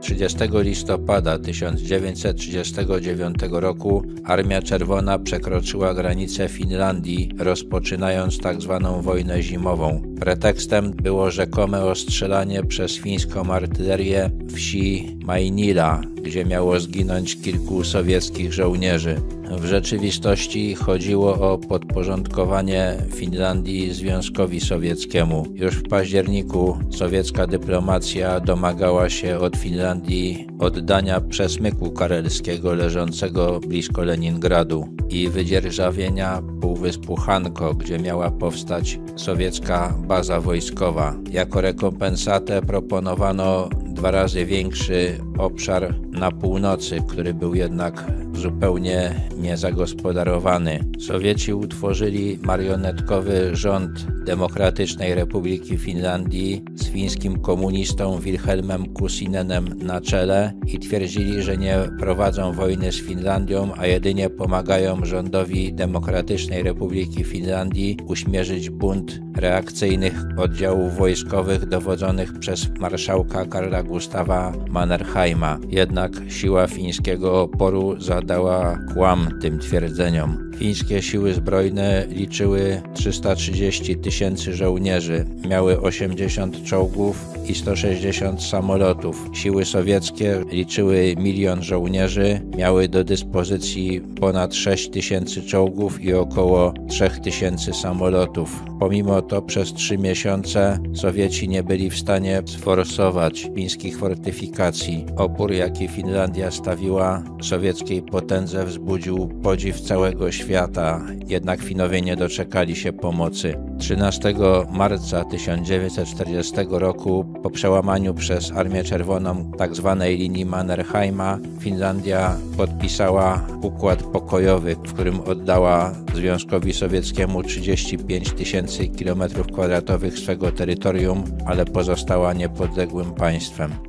30 listopada 1939 roku Armia Czerwona przekroczyła granicę Finlandii, rozpoczynając tzw. Tak wojnę zimową. Pretekstem było rzekome ostrzelanie przez fińską artylerię wsi Majnila, gdzie miało zginąć kilku sowieckich żołnierzy. W rzeczywistości chodziło o podporządkowanie Finlandii Związkowi Sowieckiemu. Już w październiku sowiecka dyplomacja domagała się od Finlandii oddania przesmyku karelskiego leżącego blisko Leningradu i wydzierżawienia półwyspu Hanko, gdzie miała powstać sowiecka baza wojskowa. Jako rekompensatę proponowano dwa razy większy obszar na północy, który był jednak zupełnie niezagospodarowany. Sowieci utworzyli marionetkowy rząd Demokratycznej Republiki Finlandii z fińskim komunistą Wilhelmem Kusinenem na czele i twierdzili, że nie prowadzą wojny z Finlandią, a jedynie pomagają rządowi Demokratycznej Republiki Finlandii uśmierzyć bunt reakcyjnych oddziałów wojskowych dowodzonych przez marszałka Karla Gustawa Mannerheima. Jednak siła fińskiego oporu zadała kłam tym twierdzeniom. Fińskie siły zbrojne liczyły 330 tysięcy żołnierzy, miały 80 czołgów i 160 samolotów. Siły sowieckie liczyły milion żołnierzy, miały do dyspozycji ponad 6 tysięcy czołgów i około 3 tysięcy samolotów. Pomimo to przez trzy miesiące Sowieci nie byli w stanie sforsować fińskich fortyfikacji. Opór, jaki Finlandia stawiła sowieckiej potędze, wzbudził podziw całego świata, jednak Finowie nie doczekali się pomocy. 13 marca 1940 roku po przełamaniu przez Armię Czerwoną tzw. Tak linii Mannerheima Finlandia podpisała układ pokojowy, w którym oddała Związkowi Sowieckiemu 35 tysięcy km2 swego terytorium, ale pozostała niepodległym państwem.